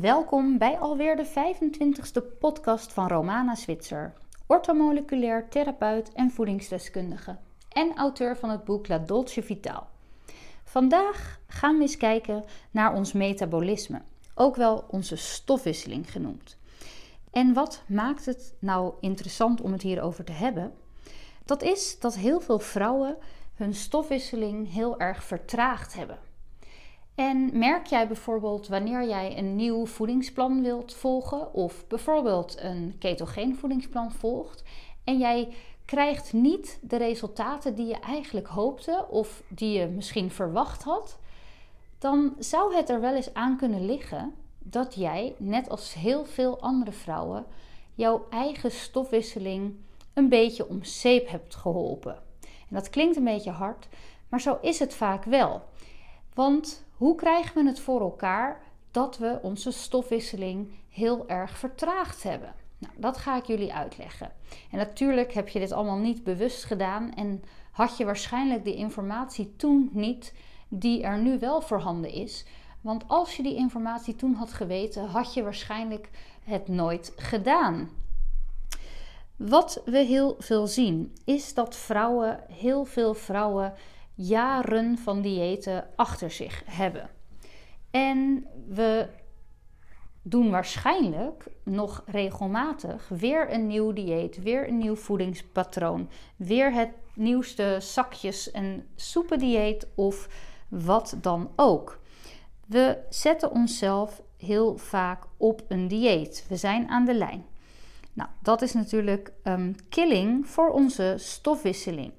Welkom bij alweer de 25e podcast van Romana Zwitser, ortomoleculair therapeut en voedingsdeskundige en auteur van het boek La Dolce Vitaal. Vandaag gaan we eens kijken naar ons metabolisme, ook wel onze stofwisseling genoemd. En wat maakt het nou interessant om het hierover te hebben? Dat is dat heel veel vrouwen hun stofwisseling heel erg vertraagd hebben. En merk jij bijvoorbeeld wanneer jij een nieuw voedingsplan wilt volgen, of bijvoorbeeld een ketogeen voedingsplan volgt, en jij krijgt niet de resultaten die je eigenlijk hoopte of die je misschien verwacht had, dan zou het er wel eens aan kunnen liggen dat jij, net als heel veel andere vrouwen, jouw eigen stofwisseling een beetje om zeep hebt geholpen. En dat klinkt een beetje hard, maar zo is het vaak wel. Want hoe krijgen we het voor elkaar dat we onze stofwisseling heel erg vertraagd hebben? Nou, dat ga ik jullie uitleggen. En natuurlijk heb je dit allemaal niet bewust gedaan en had je waarschijnlijk de informatie toen niet die er nu wel voorhanden is. Want als je die informatie toen had geweten, had je waarschijnlijk het nooit gedaan. Wat we heel veel zien, is dat vrouwen, heel veel vrouwen, jaren van diëten achter zich hebben. En we doen waarschijnlijk nog regelmatig weer een nieuw dieet, weer een nieuw voedingspatroon, weer het nieuwste zakjes en soependieet of wat dan ook. We zetten onszelf heel vaak op een dieet. We zijn aan de lijn. Nou, dat is natuurlijk um, killing voor onze stofwisseling.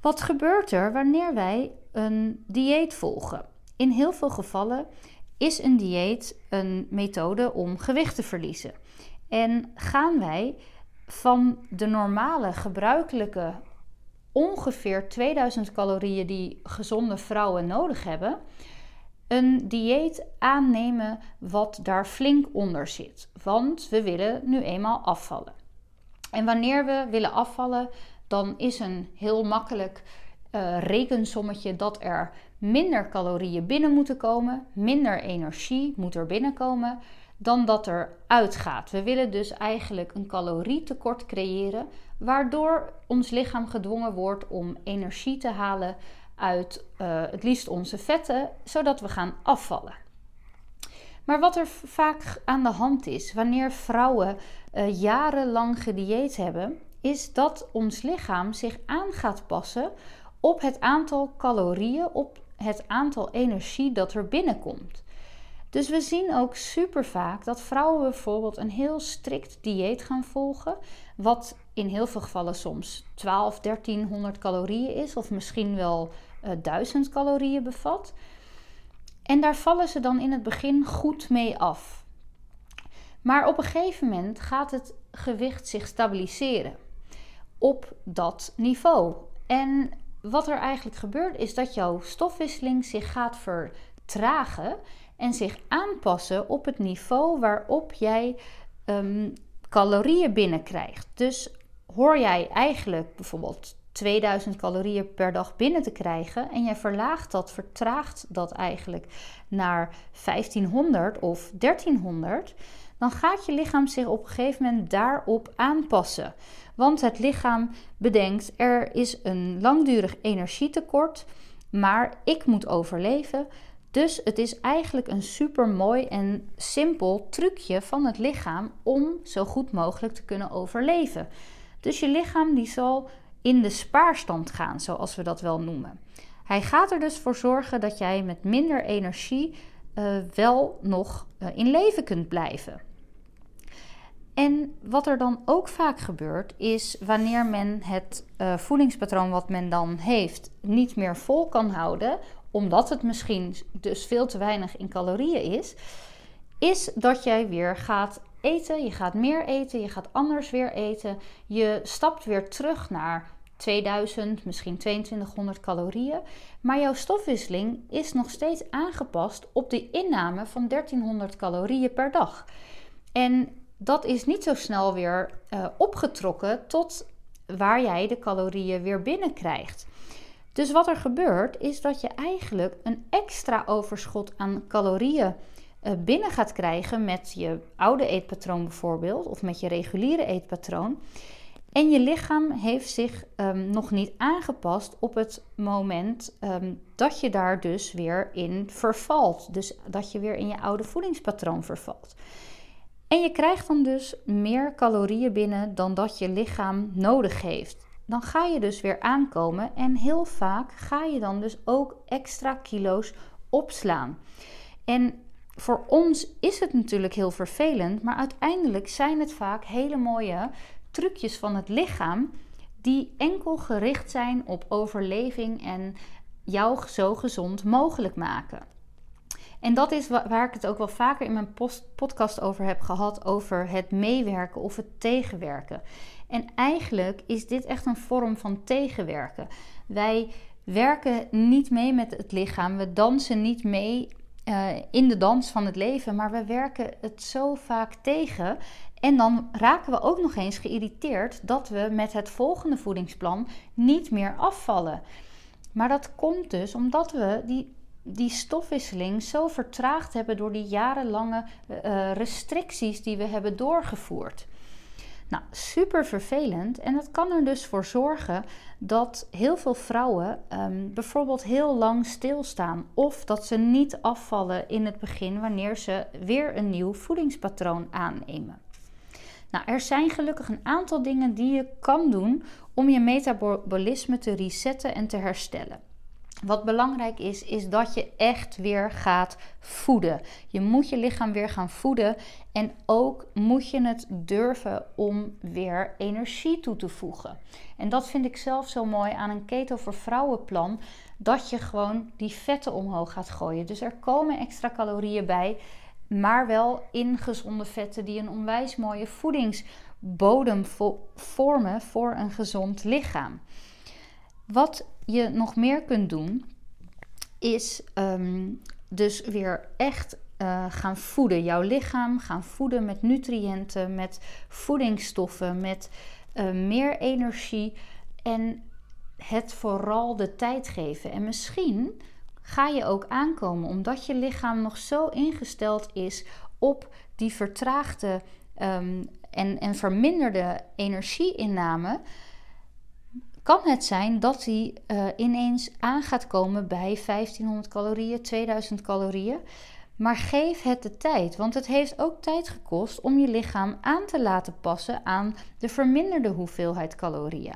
Wat gebeurt er wanneer wij een dieet volgen? In heel veel gevallen is een dieet een methode om gewicht te verliezen. En gaan wij van de normale gebruikelijke ongeveer 2000 calorieën die gezonde vrouwen nodig hebben, een dieet aannemen wat daar flink onder zit. Want we willen nu eenmaal afvallen. En wanneer we willen afvallen, dan is een heel makkelijk uh, rekensommetje dat er minder calorieën binnen moeten komen, minder energie moet er binnenkomen dan dat er uitgaat. We willen dus eigenlijk een calorietekort creëren, waardoor ons lichaam gedwongen wordt om energie te halen uit uh, het liefst onze vetten, zodat we gaan afvallen. Maar wat er vaak aan de hand is wanneer vrouwen uh, jarenlang gedieet hebben, is dat ons lichaam zich aan gaat passen op het aantal calorieën, op het aantal energie dat er binnenkomt. Dus we zien ook super vaak dat vrouwen bijvoorbeeld een heel strikt dieet gaan volgen, wat in heel veel gevallen soms 12, 1300 calorieën is, of misschien wel uh, eh, 1000 calorieën bevat. En daar vallen ze dan in het begin goed mee af. Maar op een gegeven moment gaat het gewicht zich stabiliseren op dat niveau. En wat er eigenlijk gebeurt is dat jouw stofwisseling zich gaat vertragen en zich aanpassen op het niveau waarop jij um, calorieën binnenkrijgt. Dus hoor jij eigenlijk bijvoorbeeld 2000 calorieën per dag binnen te krijgen en jij verlaagt dat, vertraagt dat eigenlijk naar 1500 of 1300, dan gaat je lichaam zich op een gegeven moment daarop aanpassen. Want het lichaam bedenkt er is een langdurig energietekort, maar ik moet overleven. Dus het is eigenlijk een super mooi en simpel trucje van het lichaam om zo goed mogelijk te kunnen overleven. Dus je lichaam die zal in de spaarstand gaan, zoals we dat wel noemen. Hij gaat er dus voor zorgen dat jij met minder energie uh, wel nog uh, in leven kunt blijven. En wat er dan ook vaak gebeurt, is wanneer men het uh, voedingspatroon wat men dan heeft niet meer vol kan houden, omdat het misschien dus veel te weinig in calorieën is, is dat jij weer gaat eten. Je gaat meer eten, je gaat anders weer eten. Je stapt weer terug naar 2000, misschien 2200 calorieën. Maar jouw stofwisseling is nog steeds aangepast op de inname van 1300 calorieën per dag. En dat is niet zo snel weer uh, opgetrokken tot waar jij de calorieën weer binnenkrijgt. Dus wat er gebeurt is dat je eigenlijk een extra overschot aan calorieën eh, binnen gaat krijgen met je oude eetpatroon bijvoorbeeld, of met je reguliere eetpatroon. En je lichaam heeft zich ehm, nog niet aangepast op het moment ehm, dat je daar dus weer in vervalt. Dus dat je weer in je oude voedingspatroon vervalt. En je krijgt dan dus meer calorieën binnen dan dat je lichaam nodig heeft. Dan ga je dus weer aankomen en heel vaak ga je dan dus ook extra kilo's opslaan. En voor ons is het natuurlijk heel vervelend, maar uiteindelijk zijn het vaak hele mooie trucjes van het lichaam die enkel gericht zijn op overleving en jou zo gezond mogelijk maken. En dat is waar ik het ook wel vaker in mijn podcast over heb gehad, over het meewerken of het tegenwerken. En eigenlijk is dit echt een vorm van tegenwerken. Wij werken niet mee met het lichaam, we dansen niet mee uh, in de dans van het leven, maar we werken het zo vaak tegen. En dan raken we ook nog eens geïrriteerd dat we met het volgende voedingsplan niet meer afvallen. Maar dat komt dus omdat we die, die stofwisseling zo vertraagd hebben door die jarenlange uh, restricties die we hebben doorgevoerd. Nou, super vervelend. En dat kan er dus voor zorgen dat heel veel vrouwen um, bijvoorbeeld heel lang stilstaan. Of dat ze niet afvallen in het begin wanneer ze weer een nieuw voedingspatroon aannemen. Nou, er zijn gelukkig een aantal dingen die je kan doen om je metabolisme te resetten en te herstellen. Wat belangrijk is, is dat je echt weer gaat voeden. Je moet je lichaam weer gaan voeden. En ook moet je het durven om weer energie toe te voegen. En dat vind ik zelf zo mooi aan een keto voor vrouwenplan. Dat je gewoon die vetten omhoog gaat gooien. Dus er komen extra calorieën bij. Maar wel in gezonde vetten die een onwijs mooie voedingsbodem vormen voor een gezond lichaam. Wat je nog meer kunt doen, is ehm, dus weer echt uh, gaan voeden. Jouw lichaam gaan voeden met nutriënten, met voedingsstoffen, met uh, meer energie. En het vooral de tijd geven. En misschien ga je ook aankomen omdat je lichaam nog zo ingesteld is op die vertraagde um, en, en verminderde energieinname kan het zijn dat hij uh, ineens aan gaat komen bij 1500 calorieën, 2000 calorieën. Maar geef het de tijd, want het heeft ook tijd gekost om je lichaam aan te laten passen aan de verminderde hoeveelheid calorieën.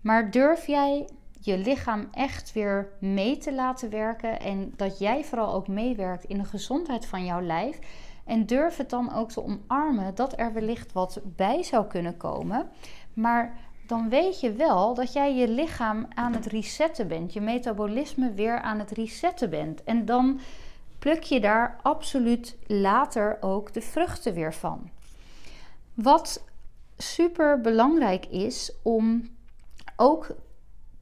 Maar durf jij je lichaam echt weer mee te laten werken en dat jij vooral ook meewerkt in de gezondheid van jouw lijf? En durf het dan ook te omarmen dat er wellicht wat bij zou kunnen komen. Maar dan weet je wel dat jij je lichaam aan het resetten bent, je metabolisme weer aan het resetten bent. En dan pluk je daar absoluut later ook de vruchten weer van. Wat super belangrijk is om ook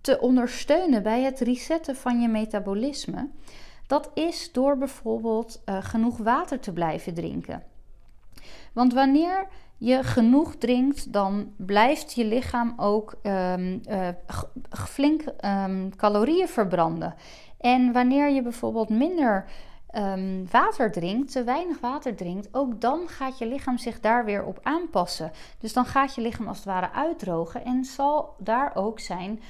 te ondersteunen bij het resetten van je metabolisme, dat is door bijvoorbeeld uh, genoeg water te blijven drinken. Want wanneer je genoeg drinkt, dan blijft je lichaam ook um, uh, flink um, calorieën verbranden. En wanneer je bijvoorbeeld minder um, water drinkt, te weinig water drinkt, ook dan gaat je lichaam zich daar weer op aanpassen. Dus dan gaat je lichaam als het ware uitdrogen en zal daar ook zijn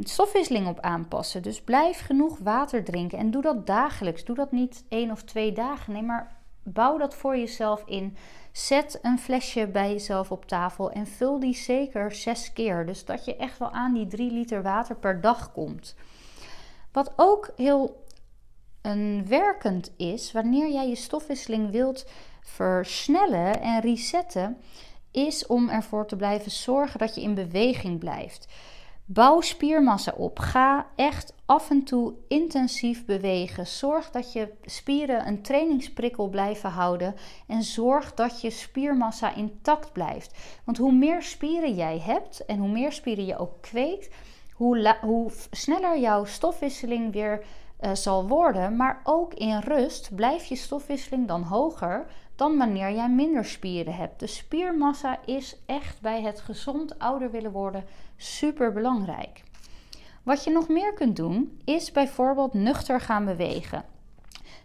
stofwisseling op aanpassen. Dus blijf genoeg water drinken en doe dat dagelijks. Doe dat niet één of twee dagen. Nee, maar bouw dat voor jezelf in. Zet een flesje bij jezelf op tafel en vul die zeker zes keer. Dus dat je echt wel aan die drie liter water per dag komt. Wat ook heel een werkend is, wanneer jij je stofwisseling wilt versnellen en resetten, is om ervoor te blijven zorgen dat je in beweging blijft. Bouw spiermassa op. Ga echt af en toe intensief bewegen. Zorg dat je spieren een trainingsprikkel blijven houden. En zorg dat je spiermassa intact blijft. Want hoe meer spieren jij hebt en hoe meer spieren je ook kweekt, hoe, hoe sneller jouw stofwisseling weer uh, zal worden. Maar ook in rust blijft je stofwisseling dan hoger dan wanneer jij minder spieren hebt. De spiermassa is echt bij het gezond ouder willen worden super belangrijk. Wat je nog meer kunt doen, is bijvoorbeeld nuchter gaan bewegen.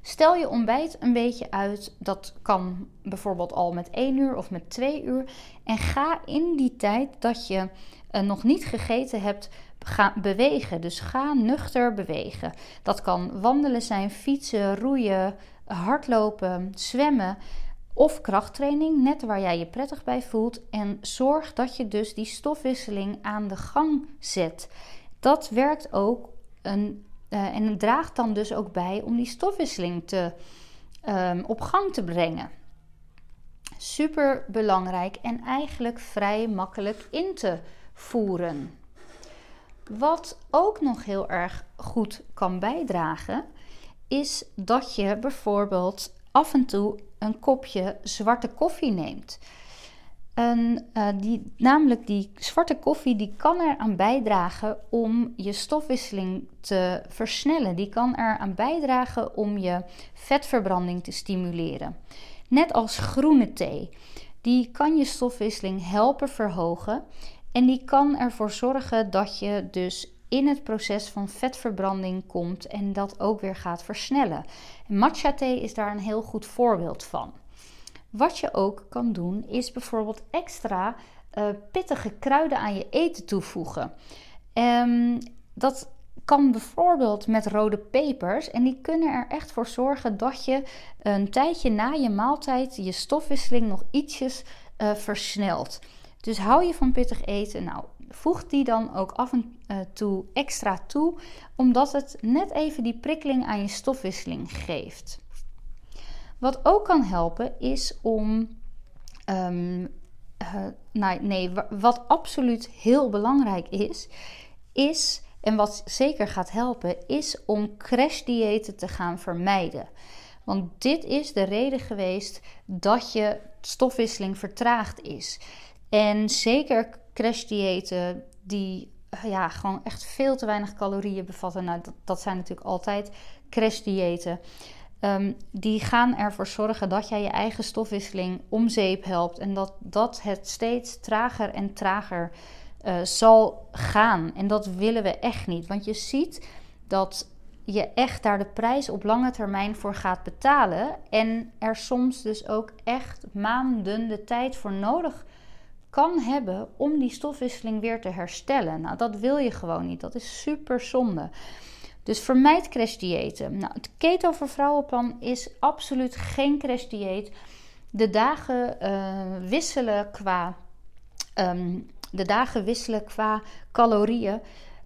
Stel je ontbijt een beetje uit. Dat kan bijvoorbeeld al met 1 uur of met 2 uur. En ga in die tijd dat je uh, nog niet gegeten hebt, ga bewegen. Dus ga nuchter bewegen. Dat kan wandelen zijn, fietsen, roeien, hardlopen, zwemmen of krachttraining, net waar jij je prettig bij voelt. En zorg dat je dus die stofwisseling aan de gang zet. Dat werkt ook een, uh, en draagt dan dus ook bij om die stofwisseling te, um, op gang te brengen. Super belangrijk en eigenlijk vrij makkelijk in te voeren. Wat ook nog heel erg goed kan bijdragen, is dat je bijvoorbeeld af en toe een kopje zwarte koffie neemt. En, uh, die, namelijk die zwarte koffie die kan eraan bijdragen om je stofwisseling te versnellen. Die kan eraan bijdragen om je vetverbranding te stimuleren. Net als groene thee. Die kan je stofwisseling helpen verhogen. En die kan ervoor zorgen dat je dus in het proces van vetverbranding komt en dat ook weer gaat versnellen. En matcha thee is daar een heel goed voorbeeld van. Wat je ook kan doen is bijvoorbeeld extra uh, pittige kruiden aan je eten toevoegen. Um, dat kan bijvoorbeeld met rode pepers en die kunnen er echt voor zorgen dat je een tijdje na je maaltijd je stofwisseling nog ietsjes uh, versnelt. Dus hou je van pittig eten, nou voeg die dan ook af en uh, toe extra toe, omdat het net even die prikkeling aan je stofwisseling geeft. Wat ook kan helpen is om. Um, uh, nou, nee, wat absoluut heel belangrijk is, is, en wat zeker gaat helpen, is om crashdiëten te gaan vermijden. Want dit is de reden geweest dat je stofwisseling vertraagd is. En zeker crashdiëten die ja, gewoon echt veel te weinig calorieën bevatten. Nou, dat, dat zijn natuurlijk altijd crashdiëten. Um, die gaan ervoor zorgen dat jij je eigen stofwisseling om zeep helpt. En dat, dat het steeds trager en trager uh, zal gaan. En dat willen we echt niet. Want je ziet dat je echt daar de prijs op lange termijn voor gaat betalen. En er soms dus ook echt maanden de tijd voor nodig kan hebben om die stofwisseling weer te herstellen. Nou, dat wil je gewoon niet. Dat is super zonde. Dus vermijd crashdiëten. Nou, het keto voor vrouwenplan is absoluut geen crashdieet. De dagen uh, wisselen qua um, de dagen wisselen qua calorieën.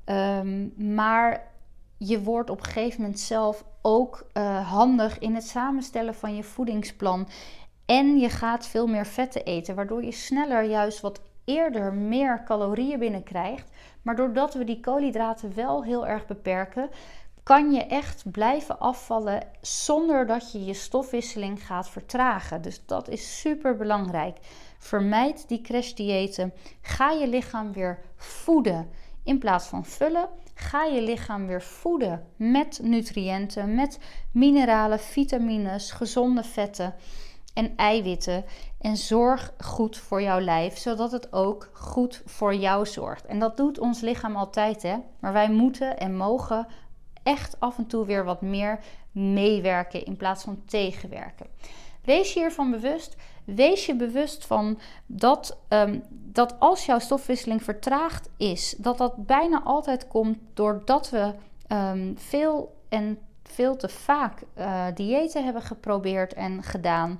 Um, maar je wordt op een gegeven moment zelf ook uh, handig in het samenstellen van je voedingsplan. En je gaat veel meer vetten eten, waardoor je sneller juist wat eerder meer calorieën binnenkrijgt. Maar doordat we die koolhydraten wel heel erg beperken, kan je echt blijven afvallen zonder dat je je stofwisseling gaat vertragen. Dus dat is super belangrijk. Vermijd die crashdiëten. Ga je lichaam weer voeden in plaats van vullen. Ga je lichaam weer voeden met nutriënten, met mineralen, vitamines, gezonde vetten en eiwitten. En zorg goed voor jouw lijf, zodat het ook goed voor jou zorgt. En dat doet ons lichaam altijd, hè? Maar wij moeten en mogen echt af en toe weer wat meer meewerken in plaats van tegenwerken. Wees je hiervan bewust. Wees je bewust van dat, um, dat als jouw stofwisseling vertraagd is, dat dat bijna altijd komt doordat we um, veel en veel te vaak uh, diëten hebben geprobeerd en gedaan.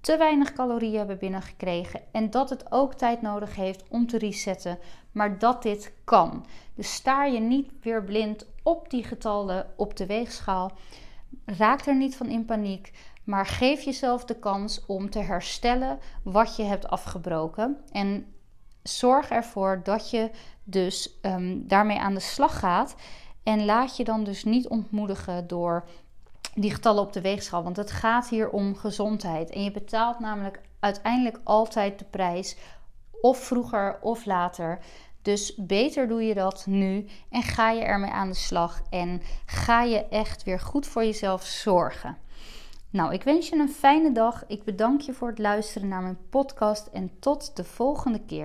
Te weinig calorieën hebben binnengekregen. En dat het ook tijd nodig heeft om te resetten. Maar dat dit kan. Dus staar je niet weer blind op die getallen op de weegschaal. Raak er niet van in paniek. Maar geef jezelf de kans om te herstellen wat je hebt afgebroken. En zorg ervoor dat je dus um, daarmee aan de slag gaat. En laat je dan dus niet ontmoedigen door die getallen op de weegschaal. Want het gaat hier om gezondheid. En je betaalt namelijk uiteindelijk altijd de prijs. Of vroeger of later. Dus beter doe je dat nu en ga je ermee aan de slag en ga je echt weer goed voor jezelf zorgen. Nou, ik wens je een fijne dag. Ik bedank je voor het luisteren naar mijn podcast en tot de volgende keer.